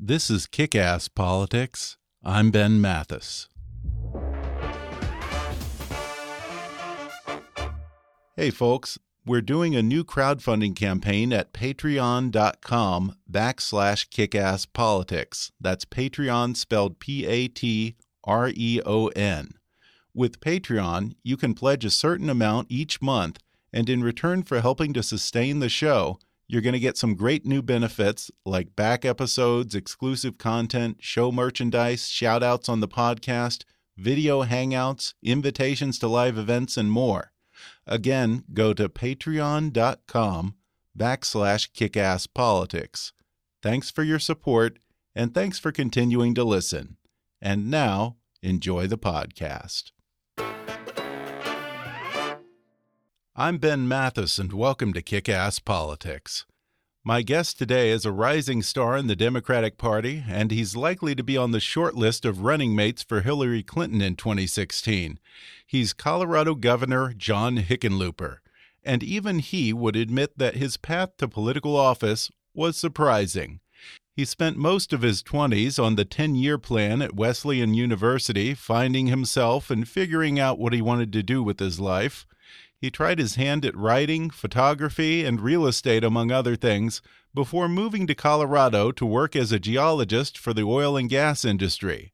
This is Kick Ass Politics. I'm Ben Mathis. Hey, folks, we're doing a new crowdfunding campaign at patreon.com backslash kickasspolitics. That's Patreon spelled P A T R E O N. With Patreon, you can pledge a certain amount each month, and in return for helping to sustain the show, you're going to get some great new benefits like back episodes, exclusive content, show merchandise, shout outs on the podcast, video hangouts, invitations to live events, and more. Again, go to patreon.com backslash kickasspolitics. Thanks for your support, and thanks for continuing to listen. And now, enjoy the podcast. I'm Ben Mathis, and welcome to Kick Ass Politics. My guest today is a rising star in the Democratic Party, and he's likely to be on the short list of running mates for Hillary Clinton in 2016. He's Colorado Governor John Hickenlooper, and even he would admit that his path to political office was surprising. He spent most of his 20s on the 10 year plan at Wesleyan University, finding himself and figuring out what he wanted to do with his life. He tried his hand at writing, photography, and real estate, among other things, before moving to Colorado to work as a geologist for the oil and gas industry.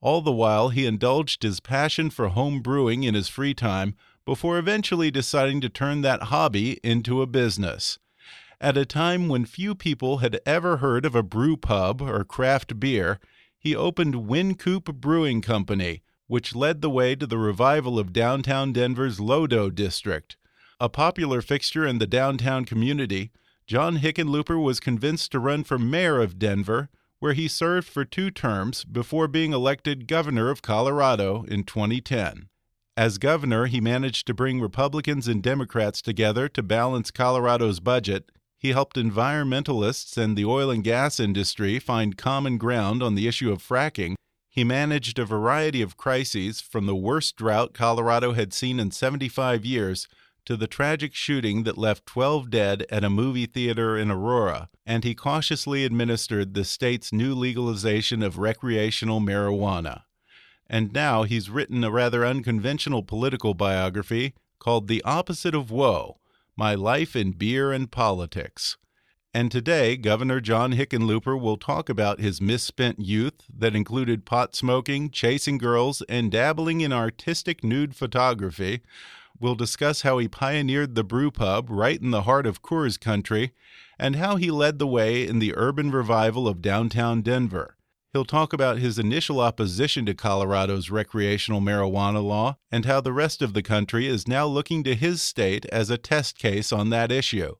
All the while, he indulged his passion for home brewing in his free time before eventually deciding to turn that hobby into a business. At a time when few people had ever heard of a brew pub or craft beer, he opened Wynkoop Brewing Company, which led the way to the revival of downtown Denver's Lodo district. A popular fixture in the downtown community, John Hickenlooper was convinced to run for mayor of Denver, where he served for two terms before being elected governor of Colorado in 2010. As governor, he managed to bring Republicans and Democrats together to balance Colorado's budget. He helped environmentalists and the oil and gas industry find common ground on the issue of fracking he managed a variety of crises from the worst drought Colorado had seen in 75 years to the tragic shooting that left 12 dead at a movie theater in Aurora, and he cautiously administered the state's new legalization of recreational marijuana. And now he's written a rather unconventional political biography called The Opposite of Woe My Life in Beer and Politics. And today, Governor John Hickenlooper will talk about his misspent youth that included pot smoking, chasing girls, and dabbling in artistic nude photography. We'll discuss how he pioneered the brew pub right in the heart of Coors country and how he led the way in the urban revival of downtown Denver. He'll talk about his initial opposition to Colorado's recreational marijuana law and how the rest of the country is now looking to his state as a test case on that issue.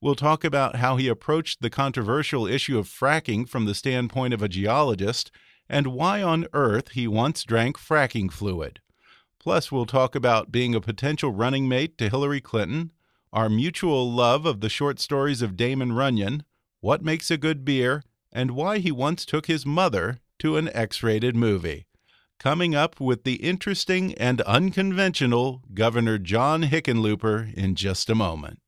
We'll talk about how he approached the controversial issue of fracking from the standpoint of a geologist and why on earth he once drank fracking fluid. Plus, we'll talk about being a potential running mate to Hillary Clinton, our mutual love of the short stories of Damon Runyon, what makes a good beer, and why he once took his mother to an X rated movie. Coming up with the interesting and unconventional Governor John Hickenlooper in just a moment.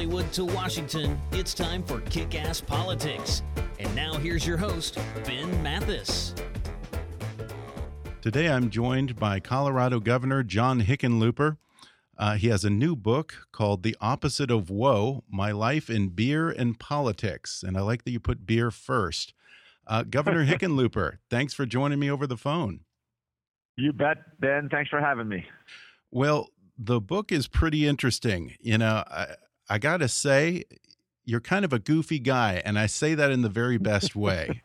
Hollywood to Washington, it's time for Kick Ass Politics. And now here's your host, Ben Mathis. Today I'm joined by Colorado Governor John Hickenlooper. Uh, he has a new book called The Opposite of Woe My Life in Beer and Politics. And I like that you put beer first. Uh, Governor Hickenlooper, thanks for joining me over the phone. You bet, Ben. Thanks for having me. Well, the book is pretty interesting. You know, I, I got to say, you're kind of a goofy guy, and I say that in the very best way.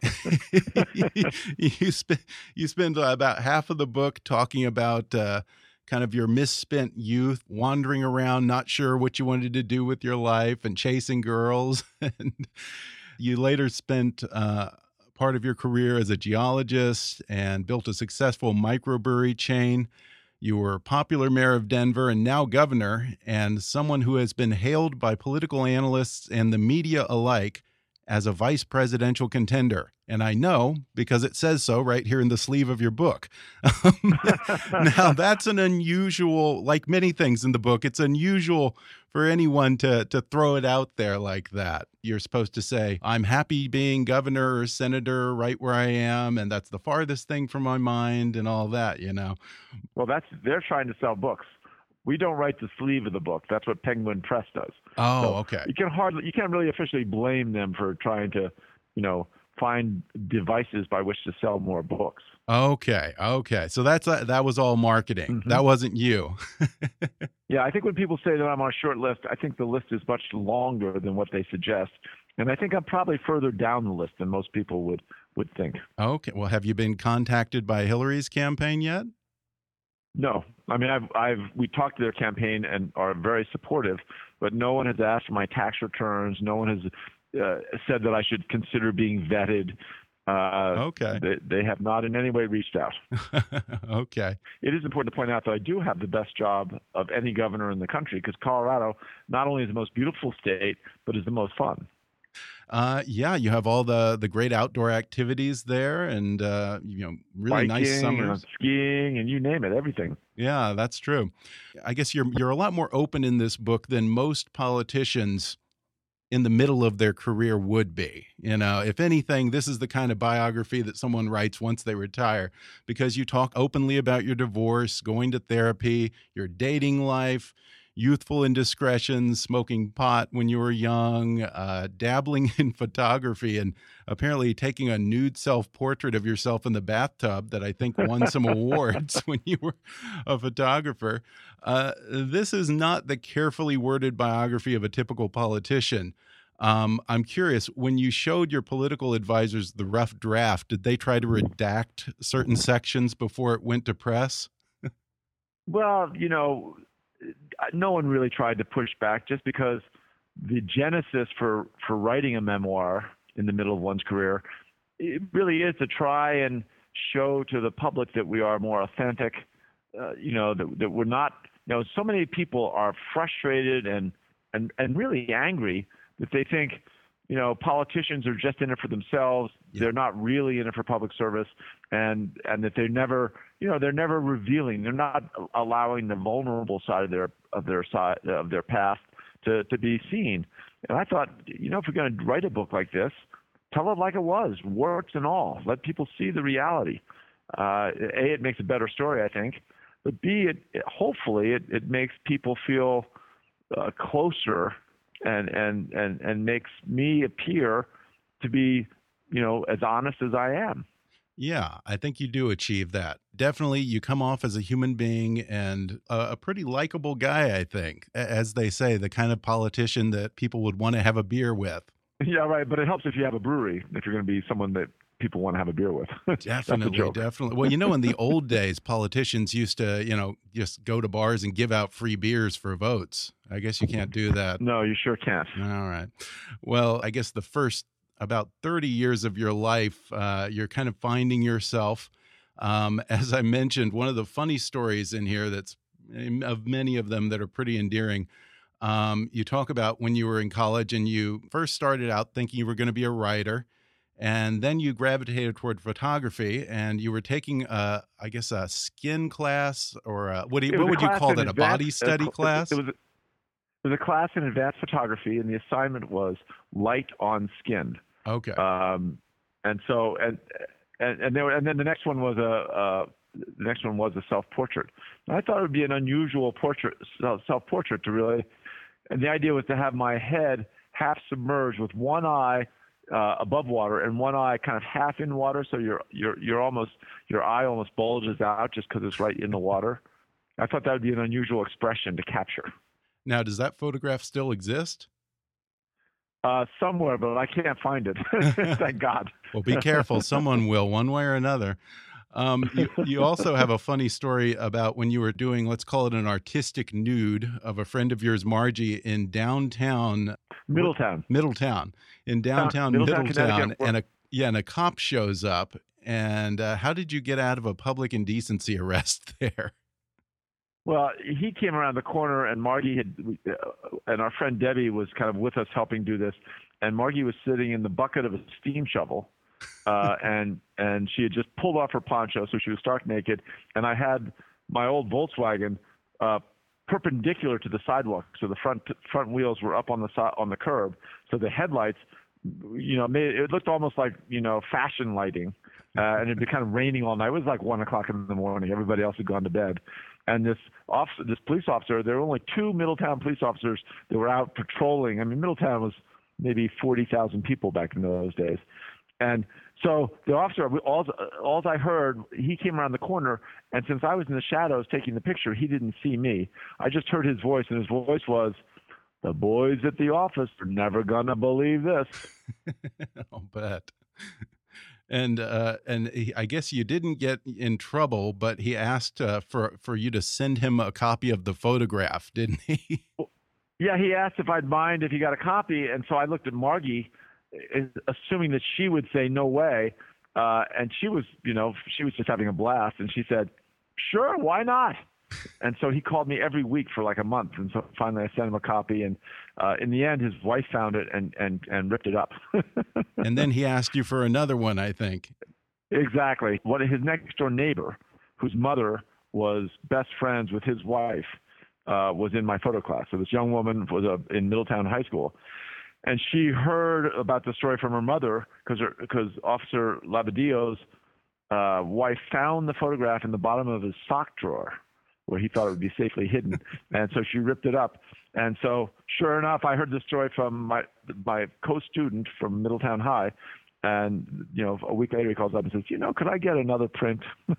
you spend you spend about half of the book talking about uh, kind of your misspent youth, wandering around, not sure what you wanted to do with your life, and chasing girls. and you later spent uh, part of your career as a geologist and built a successful microbrewery chain. You were popular mayor of Denver and now governor, and someone who has been hailed by political analysts and the media alike as a vice presidential contender. And I know because it says so right here in the sleeve of your book. now, that's an unusual, like many things in the book, it's unusual for anyone to, to throw it out there like that. You're supposed to say, I'm happy being governor or senator right where I am, and that's the farthest thing from my mind, and all that, you know. Well, that's they're trying to sell books we don't write the sleeve of the book. That's what Penguin Press does. Oh, so okay. You can hardly, you can't really officially blame them for trying to, you know, find devices by which to sell more books. Okay, okay. So that's uh, that was all marketing. Mm -hmm. That wasn't you. yeah, I think when people say that I'm on a short list, I think the list is much longer than what they suggest, and I think I'm probably further down the list than most people would would think. Okay. Well, have you been contacted by Hillary's campaign yet? No, I mean I've I've we talked to their campaign and are very supportive, but no one has asked for my tax returns. No one has uh, said that I should consider being vetted. Uh, okay. They, they, have not in any way reached out. okay. It is important to point out that I do have the best job of any governor in the country because Colorado not only is the most beautiful state, but is the most fun. Uh, yeah, you have all the the great outdoor activities there, and uh, you know, really Biking nice summers, and skiing, and you name it, everything. Yeah, that's true. I guess you're you're a lot more open in this book than most politicians in the middle of their career would be. You know, if anything, this is the kind of biography that someone writes once they retire because you talk openly about your divorce, going to therapy, your dating life youthful indiscretions, smoking pot when you were young, uh, dabbling in photography, and apparently taking a nude self portrait of yourself in the bathtub that I think won some awards when you were a photographer. Uh, this is not the carefully worded biography of a typical politician. Um, I'm curious, when you showed your political advisors the rough draft, did they try to redact certain sections before it went to press? well, you know, no one really tried to push back just because the genesis for for writing a memoir in the middle of one's career it really is to try and show to the public that we are more authentic uh, you know that, that we're not you know so many people are frustrated and and and really angry that they think you know politicians are just in it for themselves yeah. they're not really in it for public service and and that they're never you know they're never revealing they're not allowing the vulnerable side of their of their side of their past to to be seen. And i thought you know if you're going to write a book like this tell it like it was warts and all. Let people see the reality. Uh, a it makes a better story i think but b it, it hopefully it, it makes people feel uh, closer and and and and makes me appear to be you know as honest as I am. Yeah, I think you do achieve that. Definitely, you come off as a human being and a, a pretty likable guy. I think, as they say, the kind of politician that people would want to have a beer with. Yeah, right. But it helps if you have a brewery. If you're going to be someone that people want to have a beer with. definitely, definitely. Well, you know, in the old days, politicians used to, you know, just go to bars and give out free beers for votes. I guess you can't do that. No, you sure can't. All right. Well, I guess the first about 30 years of your life, uh, you're kind of finding yourself. Um, as I mentioned, one of the funny stories in here that's of many of them that are pretty endearing. Um, you talk about when you were in college and you first started out thinking you were going to be a writer and then you gravitated toward photography and you were taking a, I guess a skin class or a, what, do you, what would you call that a body study class it was was a class in advanced photography, and the assignment was light on skin. Okay. Um, and so and and and, there, and then the next one was a. Uh, the next one was a self-portrait. I thought it would be an unusual portrait, self-portrait to really, and the idea was to have my head half submerged with one eye uh, above water and one eye kind of half in water, so your your you're you're almost your eye almost bulges out just because it's right in the water. I thought that would be an unusual expression to capture. Now, does that photograph still exist? Uh, somewhere, but I can't find it. Thank God. well, be careful. Someone will, one way or another. Um, you, you, also have a funny story about when you were doing, let's call it an artistic nude of a friend of yours, Margie, in downtown Middletown. Middletown, in downtown Middletown, Middletown and a yeah, and a cop shows up. And uh, how did you get out of a public indecency arrest there? Well, he came around the corner, and Margie had, uh, and our friend Debbie was kind of with us helping do this. And Margie was sitting in the bucket of a steam shovel, uh, and and she had just pulled off her poncho, so she was stark naked. And I had my old Volkswagen uh, perpendicular to the sidewalk, so the front front wheels were up on the on the curb, so the headlights, you know, made it looked almost like you know fashion lighting, uh, and it'd be kind of raining all night. It was like one o'clock in the morning. Everybody else had gone to bed, and this officer, this police officer, there were only two Middletown police officers that were out patrolling. I mean, Middletown was maybe forty thousand people back in those days, and so the officer, all, all I heard, he came around the corner, and since I was in the shadows taking the picture, he didn't see me. I just heard his voice, and his voice was, "The boys at the office are never gonna believe this." I'll bet. And uh, and he, I guess you didn't get in trouble, but he asked uh, for for you to send him a copy of the photograph, didn't he? yeah, he asked if I'd mind if he got a copy, and so I looked at Margie assuming that she would say no way. Uh, and she was, you know, she was just having a blast, and she said, "Sure, why not?" And so he called me every week for like a month, and so finally I sent him a copy, and uh, in the end, his wife found it and and and ripped it up. and then he asked you for another one, I think. Exactly. What his next door neighbor, whose mother was best friends with his wife, uh, was in my photo class. So this young woman was uh, in Middletown High School, and she heard about the story from her mother because because Officer Labadillo's uh, wife found the photograph in the bottom of his sock drawer where he thought it would be safely hidden, and so she ripped it up. And so, sure enough, I heard the story from my my co-student from Middletown High, and you know, a week later he calls up and says, "You know, could I get another print?"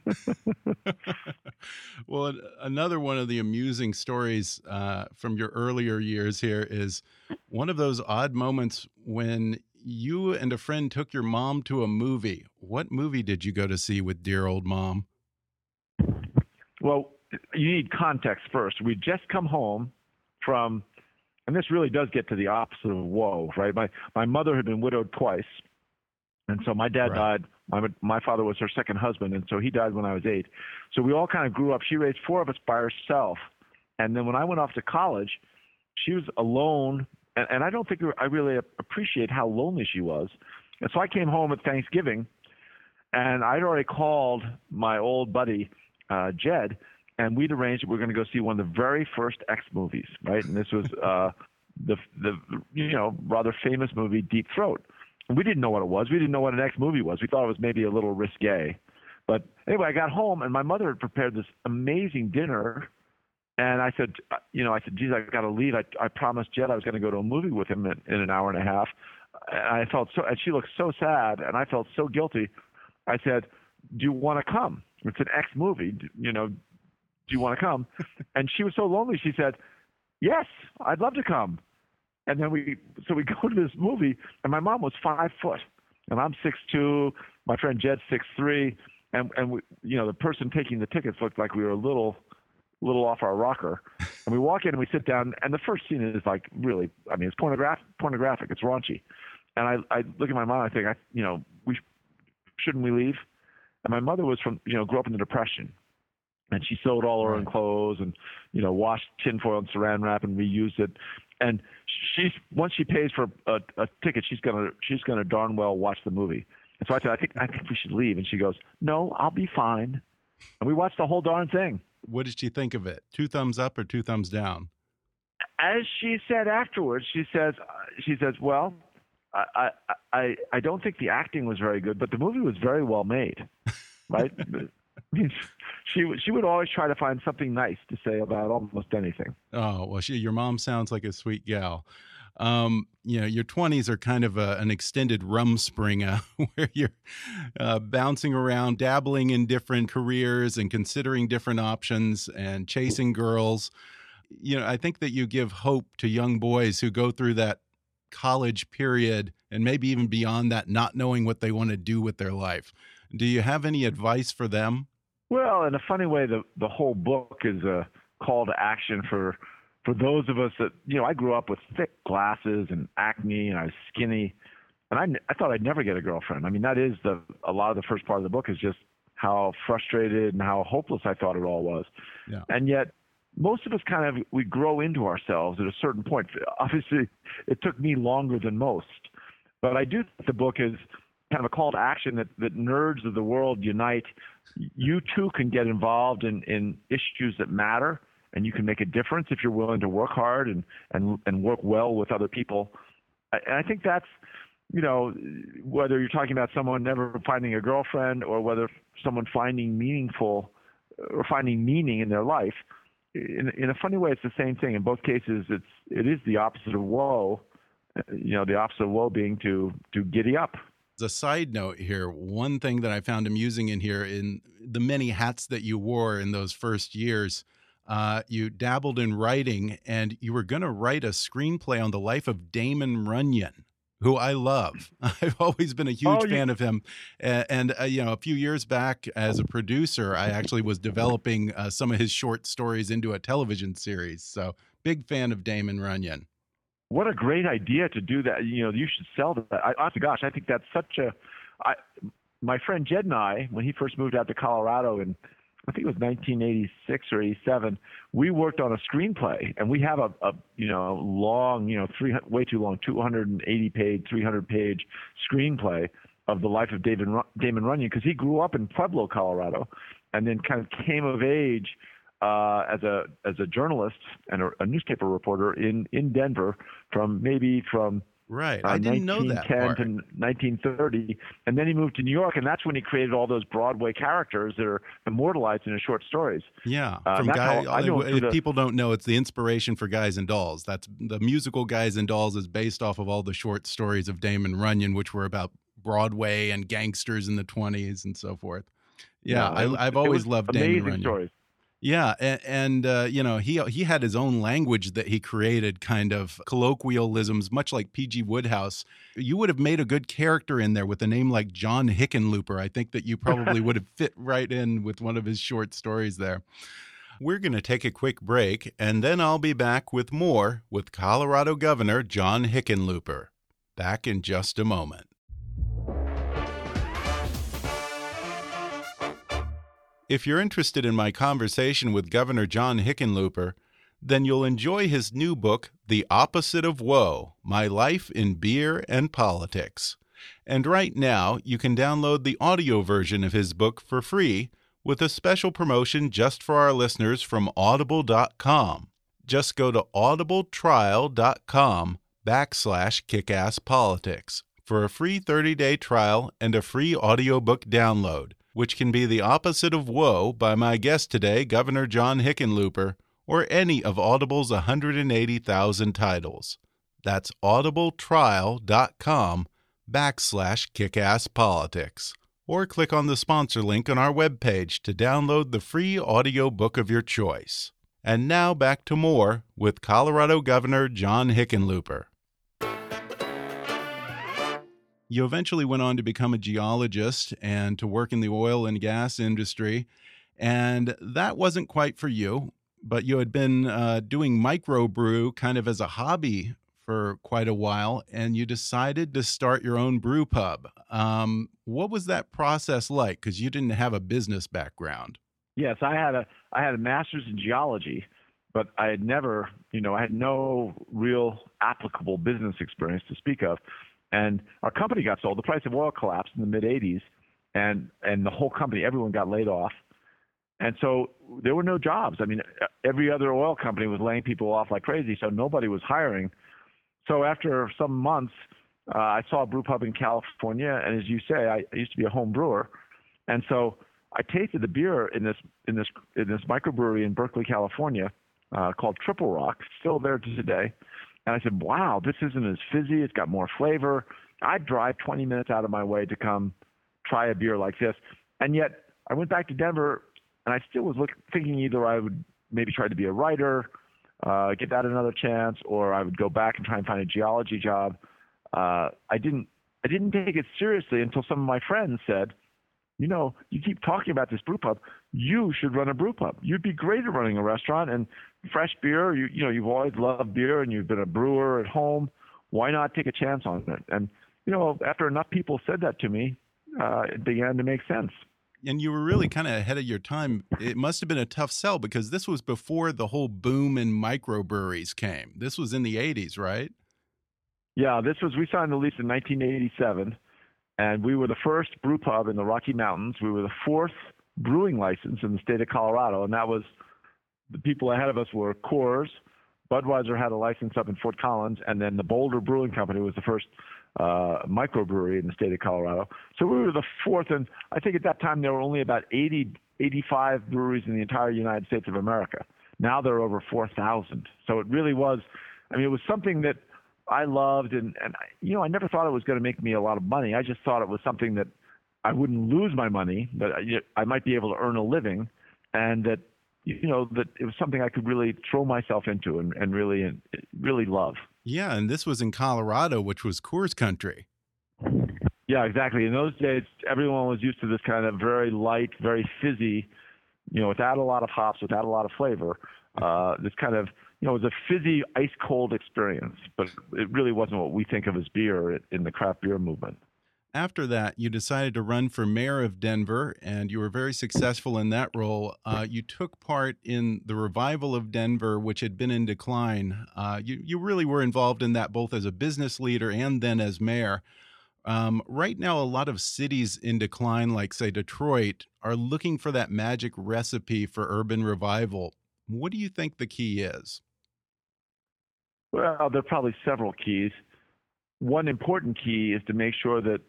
well, another one of the amusing stories uh, from your earlier years here is one of those odd moments when you and a friend took your mom to a movie. What movie did you go to see with dear old mom? Well, you need context first. We'd just come home from, and this really does get to the opposite of woe, right? My my mother had been widowed twice and so my dad right. died. My my father was her second husband, and so he died when I was eight. So we all kind of grew up. She raised four of us by herself, and then when I went off to college, she was alone. And, and I don't think I really appreciate how lonely she was. And so I came home at Thanksgiving, and I'd already called my old buddy uh, Jed, and we'd arranged that we are going to go see one of the very first X movies, right? And this was uh, the the you know rather famous movie Deep Throat we didn't know what it was. We didn't know what an X movie was. We thought it was maybe a little risque. But anyway, I got home and my mother had prepared this amazing dinner. And I said, uh, you know, I said, geez, I got to leave. I, I promised Jed I was going to go to a movie with him in, in an hour and a half. And I felt so, and she looked so sad, and I felt so guilty. I said, do you want to come? It's an X movie. You know, do you want to come? and she was so lonely. She said, yes, I'd love to come. And then we, so we go to this movie, and my mom was five foot, and I'm six two. My friend Jed's six three, and and we, you know, the person taking the tickets looked like we were a little, little off our rocker. And we walk in and we sit down, and the first scene is like really, I mean, it's pornographic, pornographic, it's raunchy. And I, I look at my mom, I think, I, you know, we shouldn't we leave? And my mother was from, you know, grew up in the Depression, and she sewed all her own clothes and you know washed tinfoil and saran wrap and reused it and she's once she pays for a, a ticket, she's gonna she's gonna darn well watch the movie. And so I said, I think I think we should leave. And she goes, No, I'll be fine. And we watched the whole darn thing. What did she think of it? Two thumbs up or two thumbs down? as she said afterwards, she says, she says, well, I, I, I don't think the acting was very good, but the movie was very well made, right? she she would always try to find something nice to say about almost anything. Oh well, she, your mom sounds like a sweet gal. Um, you know, your twenties are kind of a, an extended rumspringa where you're uh, bouncing around, dabbling in different careers and considering different options and chasing girls. You know, I think that you give hope to young boys who go through that college period and maybe even beyond that, not knowing what they want to do with their life. Do you have any advice for them? Well, in a funny way, the the whole book is a call to action for for those of us that you know. I grew up with thick glasses and acne, and I was skinny, and I I thought I'd never get a girlfriend. I mean, that is the a lot of the first part of the book is just how frustrated and how hopeless I thought it all was. Yeah. And yet, most of us kind of we grow into ourselves at a certain point. Obviously, it took me longer than most, but I do think the book is kind of a call to action that, that nerds of the world unite. You too can get involved in, in issues that matter, and you can make a difference if you're willing to work hard and, and, and work well with other people. And I think that's, you know, whether you're talking about someone never finding a girlfriend or whether someone finding meaningful or finding meaning in their life, in, in a funny way, it's the same thing. In both cases, it's it is the opposite of woe. You know, the opposite of woe being to to giddy up. As a side note here, one thing that I found amusing in here, in the many hats that you wore in those first years, uh, you dabbled in writing and you were going to write a screenplay on the life of Damon Runyon, who I love. I've always been a huge oh, fan of him. And, and uh, you know, a few years back as a producer, I actually was developing uh, some of his short stories into a television series. So, big fan of Damon Runyon what a great idea to do that. You know, you should sell that. I, honest gosh, I think that's such a. I, my friend Jed and I, when he first moved out to Colorado in, I think it was 1986 or 87, we worked on a screenplay, and we have a, a you know long, you know, three way too long, 280 page, 300 page screenplay of the life of David Damon Runyon because he grew up in Pueblo, Colorado, and then kind of came of age uh, as a as a journalist and a, a, newspaper reporter in in Denver from maybe from right. uh, I didn't know that part. to 1930 and then he moved to New York and that's when he created all those Broadway characters that are immortalized in his short stories. Yeah. Uh, from guy, if the, people don't know it's the inspiration for Guys and Dolls. That's the musical Guys and Dolls is based off of all the short stories of Damon Runyon which were about Broadway and gangsters in the 20s and so forth. Yeah, yeah I, have always loved Damon Runyon. stories. Yeah, and, and uh, you know he he had his own language that he created, kind of colloquialisms, much like P.G. Wodehouse. You would have made a good character in there with a name like John Hickenlooper. I think that you probably would have fit right in with one of his short stories there. We're going to take a quick break, and then I'll be back with more with Colorado Governor John Hickenlooper. Back in just a moment. If you're interested in my conversation with Governor John Hickenlooper, then you'll enjoy his new book, The Opposite of Woe My Life in Beer and Politics. And right now, you can download the audio version of his book for free with a special promotion just for our listeners from audible.com. Just go to audibletrial.com backslash kickasspolitics for a free 30-day trial and a free audiobook download which can be the opposite of woe by my guest today, Governor John Hickenlooper, or any of Audible's 180,000 titles. That's audibletrial.com backslash kickasspolitics. Or click on the sponsor link on our webpage to download the free audio book of your choice. And now back to more with Colorado Governor John Hickenlooper. You eventually went on to become a geologist and to work in the oil and gas industry. And that wasn't quite for you, but you had been uh, doing microbrew kind of as a hobby for quite a while, and you decided to start your own brew pub. Um, what was that process like? Because you didn't have a business background. Yes, I had a I had a master's in geology, but I had never, you know, I had no real applicable business experience to speak of. And our company got sold. The price of oil collapsed in the mid 80s, and and the whole company, everyone got laid off. And so there were no jobs. I mean, every other oil company was laying people off like crazy, so nobody was hiring. So after some months, uh, I saw a brew pub in California, and as you say, I, I used to be a home brewer, and so I tasted the beer in this in this in this microbrewery in Berkeley, California, uh, called Triple Rock, still there to today. And I said, "Wow, this isn't as fizzy. It's got more flavor. I'd drive 20 minutes out of my way to come try a beer like this." And yet, I went back to Denver, and I still was look, thinking either I would maybe try to be a writer, uh, get that another chance, or I would go back and try and find a geology job. Uh, I didn't. I didn't take it seriously until some of my friends said, you know, you keep talking about this brew pub. You should run a brew pub. You'd be great at running a restaurant and fresh beer. You you know, you've always loved beer and you've been a brewer at home. Why not take a chance on it? And you know, after enough people said that to me, uh, it began to make sense. And you were really kind of ahead of your time. It must have been a tough sell because this was before the whole boom in microbreweries came. This was in the 80s, right? Yeah, this was we signed the lease in 1987 and we were the first brew pub in the Rocky Mountains. We were the fourth brewing license in the state of Colorado, and that was the people ahead of us were Coors. Budweiser had a license up in Fort Collins, and then the Boulder Brewing Company was the first uh, microbrewery in the state of Colorado. So we were the fourth, and I think at that time there were only about 80, 85 breweries in the entire United States of America. Now there are over 4,000. So it really was. I mean, it was something that I loved, and and you know, I never thought it was going to make me a lot of money. I just thought it was something that I wouldn't lose my money, but I, I might be able to earn a living, and that you know that it was something I could really throw myself into and, and really and really love. Yeah, and this was in Colorado, which was Coors country. Yeah, exactly. In those days, everyone was used to this kind of very light, very fizzy, you know, without a lot of hops, without a lot of flavor. Uh, this kind of you know, it was a fizzy, ice cold experience, but it really wasn't what we think of as beer in the craft beer movement. After that, you decided to run for mayor of Denver, and you were very successful in that role. Uh, you took part in the revival of Denver, which had been in decline. Uh, you, you really were involved in that both as a business leader and then as mayor. Um, right now, a lot of cities in decline, like, say, Detroit, are looking for that magic recipe for urban revival. What do you think the key is? Well, there are probably several keys. One important key is to make sure that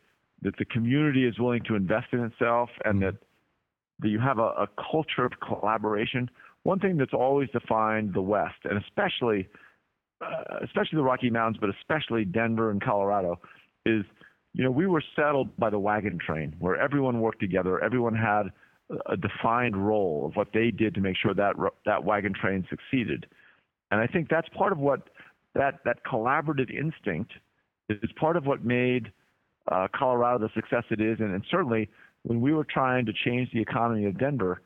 that the community is willing to invest in itself and that that you have a, a culture of collaboration. One thing that's always defined the West, and especially uh, especially the Rocky Mountains, but especially Denver and Colorado, is you know we were settled by the wagon train, where everyone worked together, everyone had a defined role of what they did to make sure that that wagon train succeeded, and I think that's part of what that that collaborative instinct is part of what made uh, Colorado the success it is, and, and certainly when we were trying to change the economy of Denver,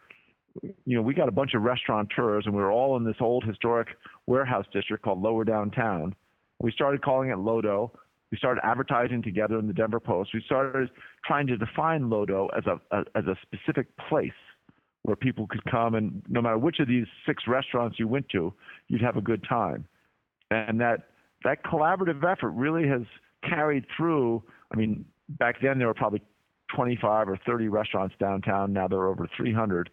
you know, we got a bunch of restaurateurs, and we were all in this old historic warehouse district called Lower Downtown. We started calling it Lodo. We started advertising together in the Denver Post. We started trying to define Lodo as a, a as a specific place where people could come, and no matter which of these six restaurants you went to, you'd have a good time and that that collaborative effort really has carried through. I mean, back then there were probably 25 or 30 restaurants downtown. Now there are over 300.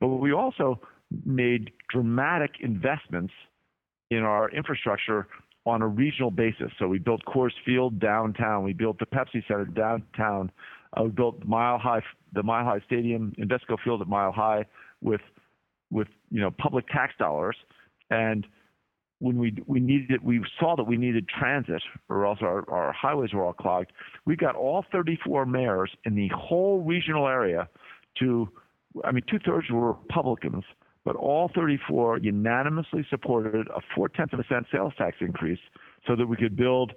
But we also made dramatic investments in our infrastructure on a regional basis. So we built Coors Field downtown. We built the Pepsi Center downtown. Uh, we built Mile High, the Mile High Stadium, Invesco Field at Mile High, with with you know public tax dollars. And when we we needed we saw that we needed transit or else our, our highways were all clogged. We got all 34 mayors in the whole regional area to i mean two-thirds were republicans but all 34 unanimously supported a four-tenths of a cent sales tax increase so that we could build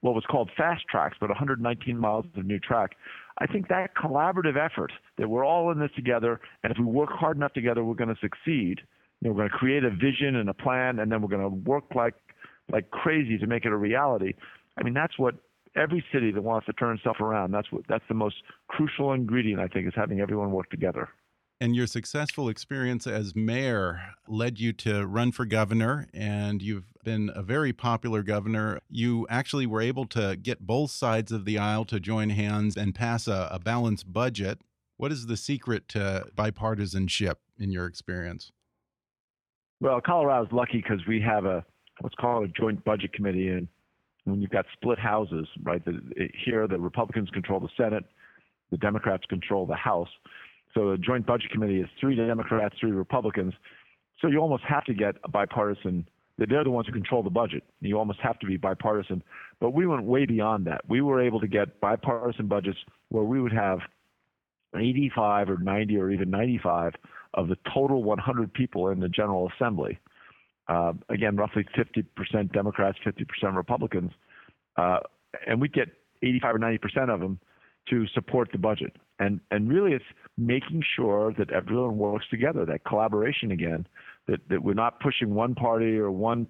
what was called FasTracks, but 119 miles of new track. I think that collaborative effort that we're all in this together and if we work hard enough together we're going to succeed you know, we're going to create a vision and a plan, and then we're going to work like like crazy to make it a reality. I mean, that's what every city that wants to turn itself around. That's what that's the most crucial ingredient I think is having everyone work together. And your successful experience as mayor led you to run for governor, and you've been a very popular governor. You actually were able to get both sides of the aisle to join hands and pass a, a balanced budget What is the secret to bipartisanship in your experience? Well, Colorado's lucky because we have a what's called a joint budget committee, and when you've got split houses, right? The, it, here, the Republicans control the Senate, the Democrats control the House. So the joint budget committee is three Democrats, three Republicans. So you almost have to get a bipartisan. They're the ones who control the budget. You almost have to be bipartisan. But we went way beyond that. We were able to get bipartisan budgets where we would have 85 or 90 or even 95 of the total 100 people in the General Assembly. Uh, again, roughly 50% Democrats, 50% Republicans, uh, and we get 85 or 90 percent of them to support the budget. And and really, it's making sure that everyone works together, that collaboration again, that that we're not pushing one party or one,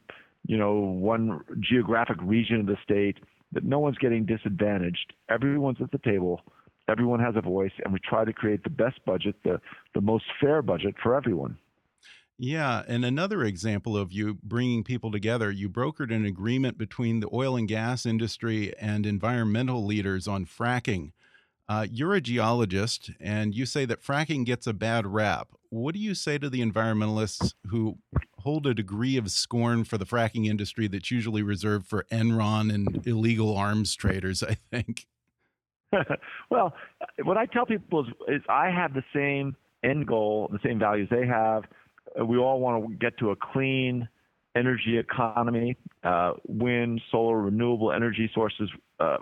you know, one geographic region of the state. That no one's getting disadvantaged. Everyone's at the table. Everyone has a voice, and we try to create the best budget, the the most fair budget for everyone. Yeah, and another example of you bringing people together, you brokered an agreement between the oil and gas industry and environmental leaders on fracking. Uh, you're a geologist, and you say that fracking gets a bad rap. What do you say to the environmentalists who hold a degree of scorn for the fracking industry that's usually reserved for Enron and illegal arms traders, I think? well, what I tell people is, is I have the same end goal, the same values they have we all want to get to a clean energy economy, uh, wind, solar, renewable energy sources. Uh,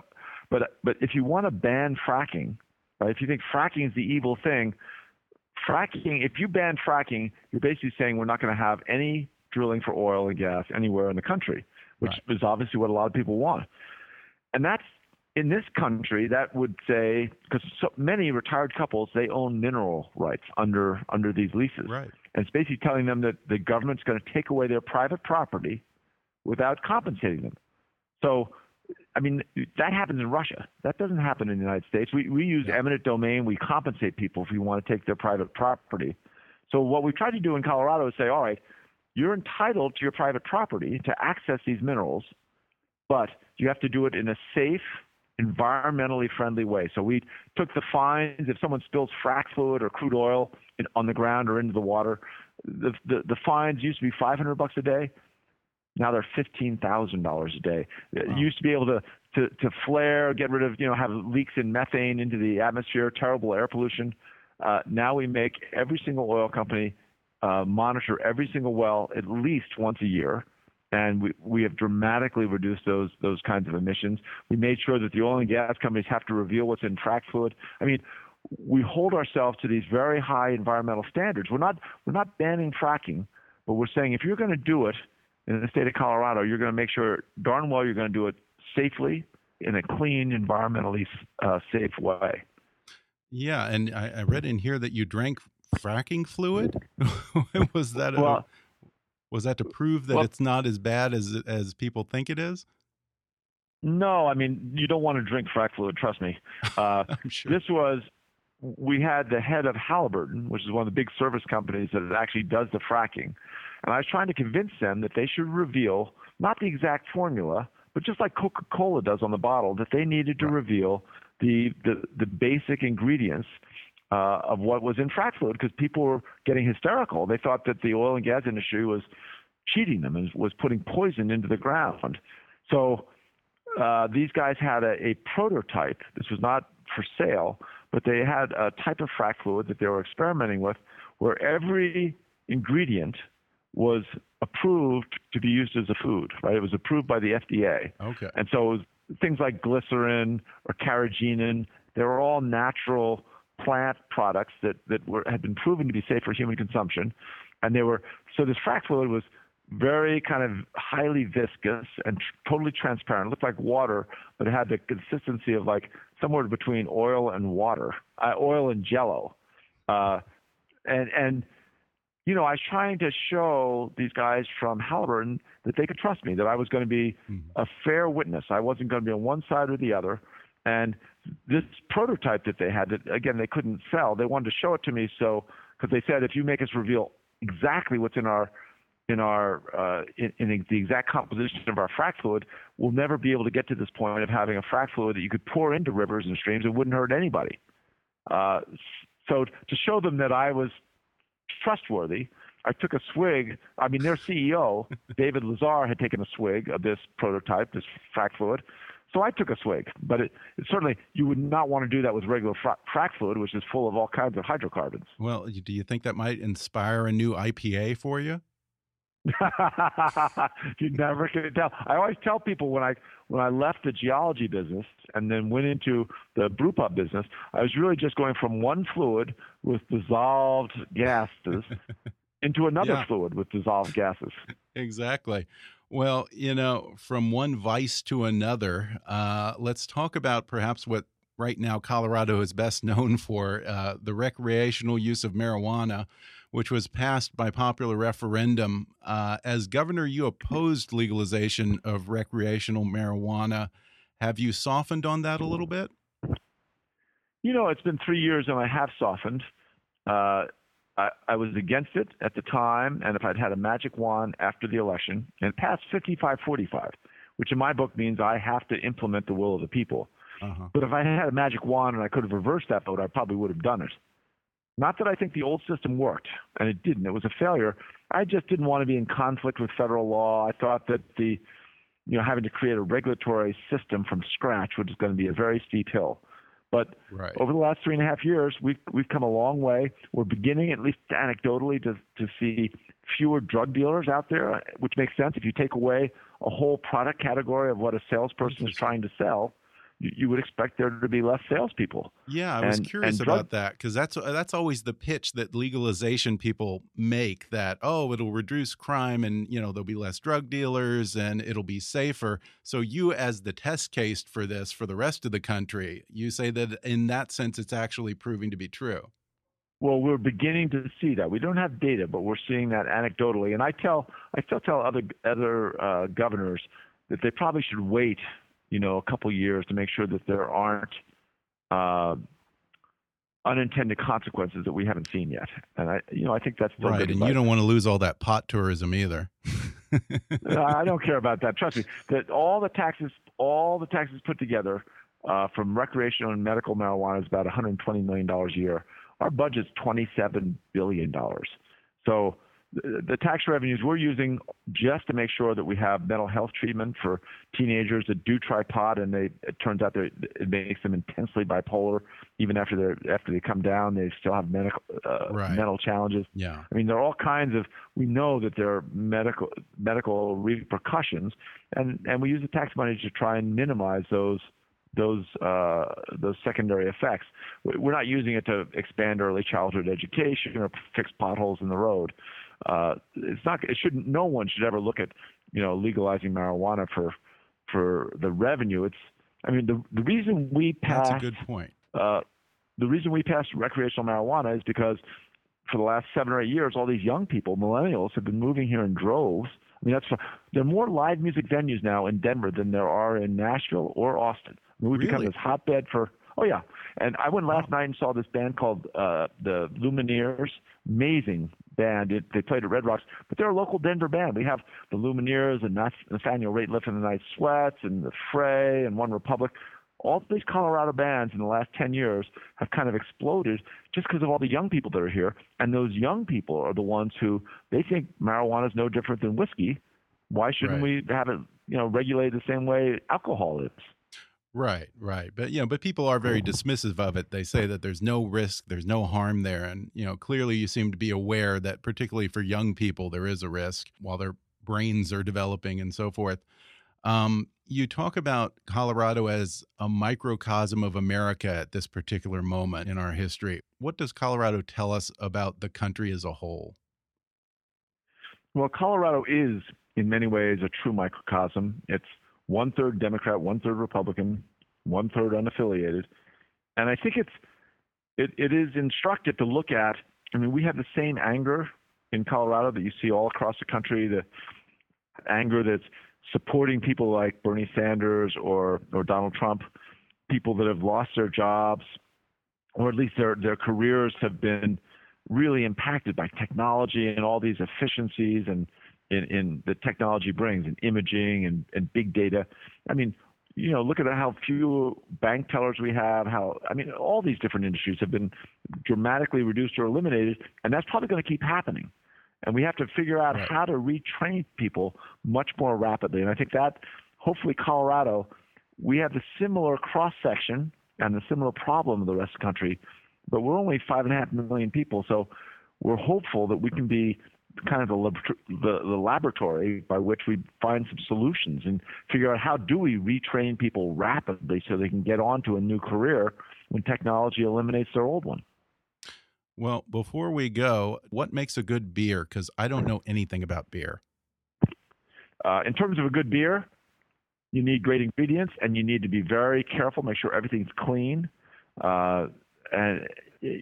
but but if you want to ban fracking, right? If you think fracking is the evil thing, fracking. If you ban fracking, you're basically saying we're not going to have any drilling for oil and gas anywhere in the country, which right. is obviously what a lot of people want. And that's in this country, that would say because so many retired couples they own mineral rights under under these leases, right. and it's basically telling them that the government's going to take away their private property without compensating them. So, I mean, that happens in Russia. That doesn't happen in the United States. We we use yeah. eminent domain. We compensate people if we want to take their private property. So what we've tried to do in Colorado is say, all right, you're entitled to your private property to access these minerals, but you have to do it in a safe environmentally friendly way. So we took the fines if someone spills frac fluid or crude oil in, on the ground or into the water. The, the the fines used to be 500 bucks a day. Now they're fifteen thousand dollars a day. Wow. Used to be able to, to to flare, get rid of you know have leaks in methane into the atmosphere, terrible air pollution. Uh, now we make every single oil company uh, monitor every single well at least once a year and we, we have dramatically reduced those those kinds of emissions. We made sure that the oil and gas companies have to reveal what's in frac fluid. I mean, we hold ourselves to these very high environmental standards. We're not we're not banning fracking, but we're saying if you're going to do it in the state of Colorado, you're going to make sure darn well you're going to do it safely in a clean, environmentally uh, safe way. Yeah, and I, I, read in here that you drank fracking fluid. was that a, well, was that to prove that well, it's not as bad as as people think it is? No, I mean you don't want to drink frac fluid. Trust me. Uh, sure. This was we had the head of Halliburton, which is one of the big service companies that actually does the fracking, and I was trying to convince them that they should reveal not the exact formula, but just like Coca-Cola does on the bottle, that they needed to right. reveal the, the the basic ingredients uh, of what was in frac fluid because people were getting hysterical. They thought that the oil and gas industry was cheating them and was putting poison into the ground. So uh, these guys had a, a prototype. This was not for sale, but they had a type of frac fluid that they were experimenting with where every ingredient was approved to be used as a food, right? It was approved by the FDA. Okay. And so it was things like glycerin or carrageenan, they were all natural plant products that that were had been proven to be safe for human consumption, and they were so this frac fluid was very kind of highly viscous and tr- totally transparent. It looked like water, but it had the consistency of like somewhere between oil and water, uh, oil and jello, uh, and and you know, I was trying to show these guys from Halliburton that they could trust me, that I was going to be mm-hmm. a fair witness. I wasn't going to be on one side or the other. And this prototype that they had, that again they couldn't sell, they wanted to show it to me. So because they said if you make us reveal exactly what's in our in our uh, in, in, the exact composition of our frac fluid, we'll never be able to get to this point of having a frac fluid that you could pour into rivers and streams. It wouldn't hurt anybody. Uh, So to show them that I was trustworthy, I took a swig. I mean, their CEO, David Lesar, had taken a swig of this prototype, this frac fluid. So I took a swig, but it, it, certainly you would not want to do that with regular fra frac fluid, which is full of all kinds of hydrocarbons. Well, do you think that might inspire a new IPA for you? you never can tell. I always tell people when I when I left the geology business and then went into the brewpub business, I was really just going from one fluid with dissolved gases into another yeah. fluid with dissolved gases. Exactly. Well, you know, from one vice to another, uh, let's talk about perhaps what right now Colorado is best known for uh, the recreational use of marijuana which was passed by popular referendum. Uh, as governor, you opposed legalization of recreational marijuana. Have you softened on that a little bit? You know, it's been three years and I have softened. I, I, was against it at the time, and if I'd had a magic wand after the election and passed 55 45, which in my book means I have to implement the will of the people. Uh -huh. But if I had a magic wand and I could have reversed that vote, I probably would have done it. Not that I think the old system worked, and it didn't. It was a failure. I just didn't want to be in conflict with federal law. I thought that the, you know, having to create a regulatory system from scratch was going to be a very steep hill. But right. over the last three and a half years, we've we've come a long way. We're beginning, at least anecdotally, to to see fewer drug dealers out there, which makes sense if you take away a whole product category of what a salesperson is trying to sell you would expect there to be less salespeople. Yeah, I was curious and about that because that's that's always the pitch that legalization people make that oh it'll reduce crime and you know there'll be less drug dealers and it'll be safer. So you as the test case for this for the rest of the country, you say that in that sense it's actually proving to be true. Well, we're beginning to see that. We don't have data, but we're seeing that anecdotally. And I tell I still tell other other uh, governors that they probably should wait you know, a couple years to make sure that there aren't uh, unintended consequences that we haven't seen yet. And I, you know, I think that's right. And advice. you don't want to lose all that pot tourism either. I don't care about that. Trust me. That all the taxes, all the taxes put together uh, from recreational and medical marijuana is about 120 million dollars a year. Our budget's 27 billion dollars. So the tax revenues we're using just to make sure that we have mental health treatment for teenagers that do tripod and they it turns out that it makes them intensely bipolar even after they after they come down they still have medical uh, right. mental challenges yeah i mean there are all kinds of we know that there are medical medical repercussions and and we use the tax money to try and minimize those those uh, those secondary effects. We're not using it to expand early childhood education or fix potholes in the road uh, it's not. It shouldn't. No one should ever look at you know legalizing marijuana for for the revenue. It's. I mean, the the reason we passed. That's a good point. Uh, the reason we passed recreational marijuana is because for the last seven or eight years, all these young people, millennials, have been moving here in droves. I mean, that's there are more live music venues now in Denver than there are in Nashville or Austin. I mean, we've really? become this hotbed for. Oh yeah, and I went last night and saw this band called uh, the Lumineers. Amazing band. It, they played at Red Rocks, but they're a local Denver band. We have the Lumineers and Nathaniel Rateliff and the Night Sweats and the Fray and One Republic. All these Colorado bands in the last 10 years have kind of exploded just because of all the young people that are here. And those young people are the ones who they think marijuana is no different than whiskey. Why shouldn't right. we have it, you know, regulated the same way alcohol is? Right, right. But you know, but people are very dismissive of it. They say that there's no risk, there's no harm there, and you know, clearly you seem to be aware that particularly for young people there is a risk while their brains are developing and so forth. Um, you talk about Colorado as a microcosm of America at this particular moment in our history. What does Colorado tell us about the country as a whole? Well, Colorado is in many ways a true microcosm. It's one third Democrat, one third Republican, one third unaffiliated. And I think it's it, it is instructive to look at. I mean, we have the same anger in Colorado that you see all across the country. The anger that's supporting people like Bernie Sanders or or Donald Trump, people that have lost their jobs, or at least their their careers have been really impacted by technology and all these efficiencies and in, in the technology brings in imaging and, and big data. I mean, you know, look at how few bank tellers we have. How I mean, all these different industries have been dramatically reduced or eliminated, and that's probably going to keep happening. And we have to figure out right. how to retrain people much more rapidly. And I think that hopefully Colorado, we have the similar cross section and the similar problem of the rest of the country, but we're only five and a half million people, so we're hopeful that we can be kind of the, the, the, laboratory by which we find some solutions and figure out how do we retrain people rapidly so they can get onto a new career when technology eliminates their old one. Well, before we go, what makes a good beer? Because I don't know anything about beer. Uh, in terms of a good beer, you need great ingredients and you need to be very careful, make sure everything's clean. Uh, and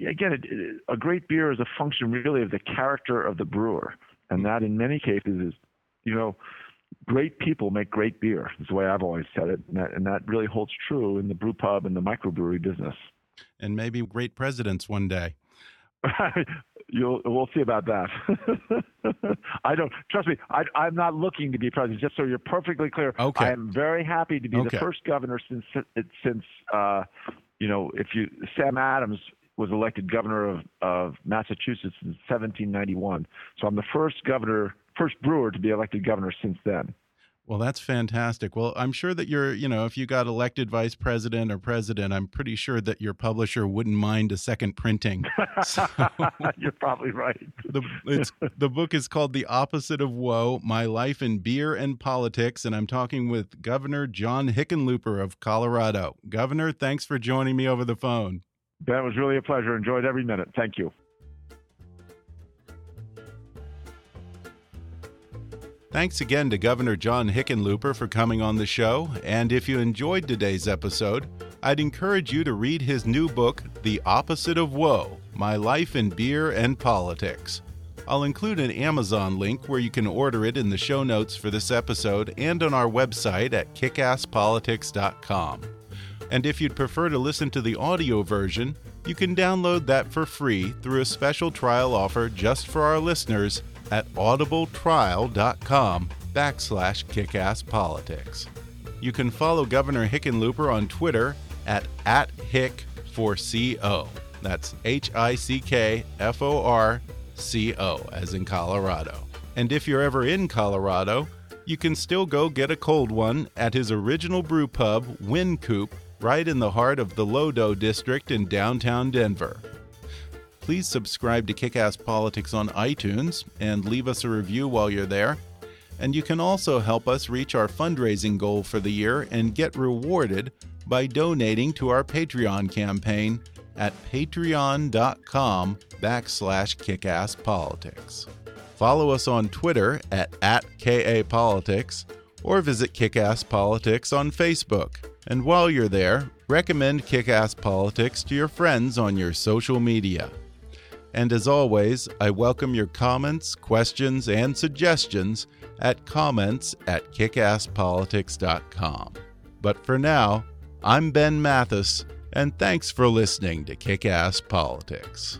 again, a great beer is a function really of the character of the brewer, and that in many cases is, you know, great people make great beer. Is the way I've always said it, and that, and that really holds true in the brew pub and the microbrewery business. And maybe great presidents one day. You'll, we'll see about that. I don't trust me. I, am not looking to be president. Just so you're perfectly clear, okay. I am very happy to be okay. the first governor since since uh, you know if you Sam Adams was elected governor of, of Massachusetts in 1791. So I'm the first governor, first brewer to be elected governor since then. Well, that's fantastic. Well, I'm sure that you're, you know, if you got elected vice president or president, I'm pretty sure that your publisher wouldn't mind a second printing. So, you're probably right. the, the book is called The Opposite of Woe My Life in Beer and Politics. And I'm talking with Governor John Hickenlooper of Colorado. Governor, thanks for joining me over the phone. That was really a pleasure. Enjoyed every minute. Thank you. Thanks again to Governor John Hickenlooper for coming on the show. And if you enjoyed today's episode, I'd encourage you to read his new book, The Opposite of Woe My Life in Beer and Politics. I'll include an Amazon link where you can order it in the show notes for this episode and on our website at kickasspolitics.com. And if you'd prefer to listen to the audio version, you can download that for free through a special trial offer just for our listeners at audibletrial.com backslash kickasspolitics. You can follow Governor Hickenlooper on Twitter at, at Hick4CO. That's H I C K F O R C O, as in Colorado. And if you're ever in Colorado, you can still go get a cold one at his original brew pub, Wynkoop, right in the heart of the Lodo district in downtown Denver. Please subscribe to Kickass Politics on iTunes and leave us a review while you're there. And you can also help us reach our fundraising goal for the year and get rewarded by donating to our Patreon campaign at patreon.com backslash kickasspolitics. Follow us on Twitter at, at KAPolitics or visit Kickass Politics on Facebook. And while you're there, recommend Kick Ass Politics to your friends on your social media. And as always, I welcome your comments, questions, and suggestions at comments at kickasspolitics.com. But for now, I'm Ben Mathis, and thanks for listening to Kick Ass Politics.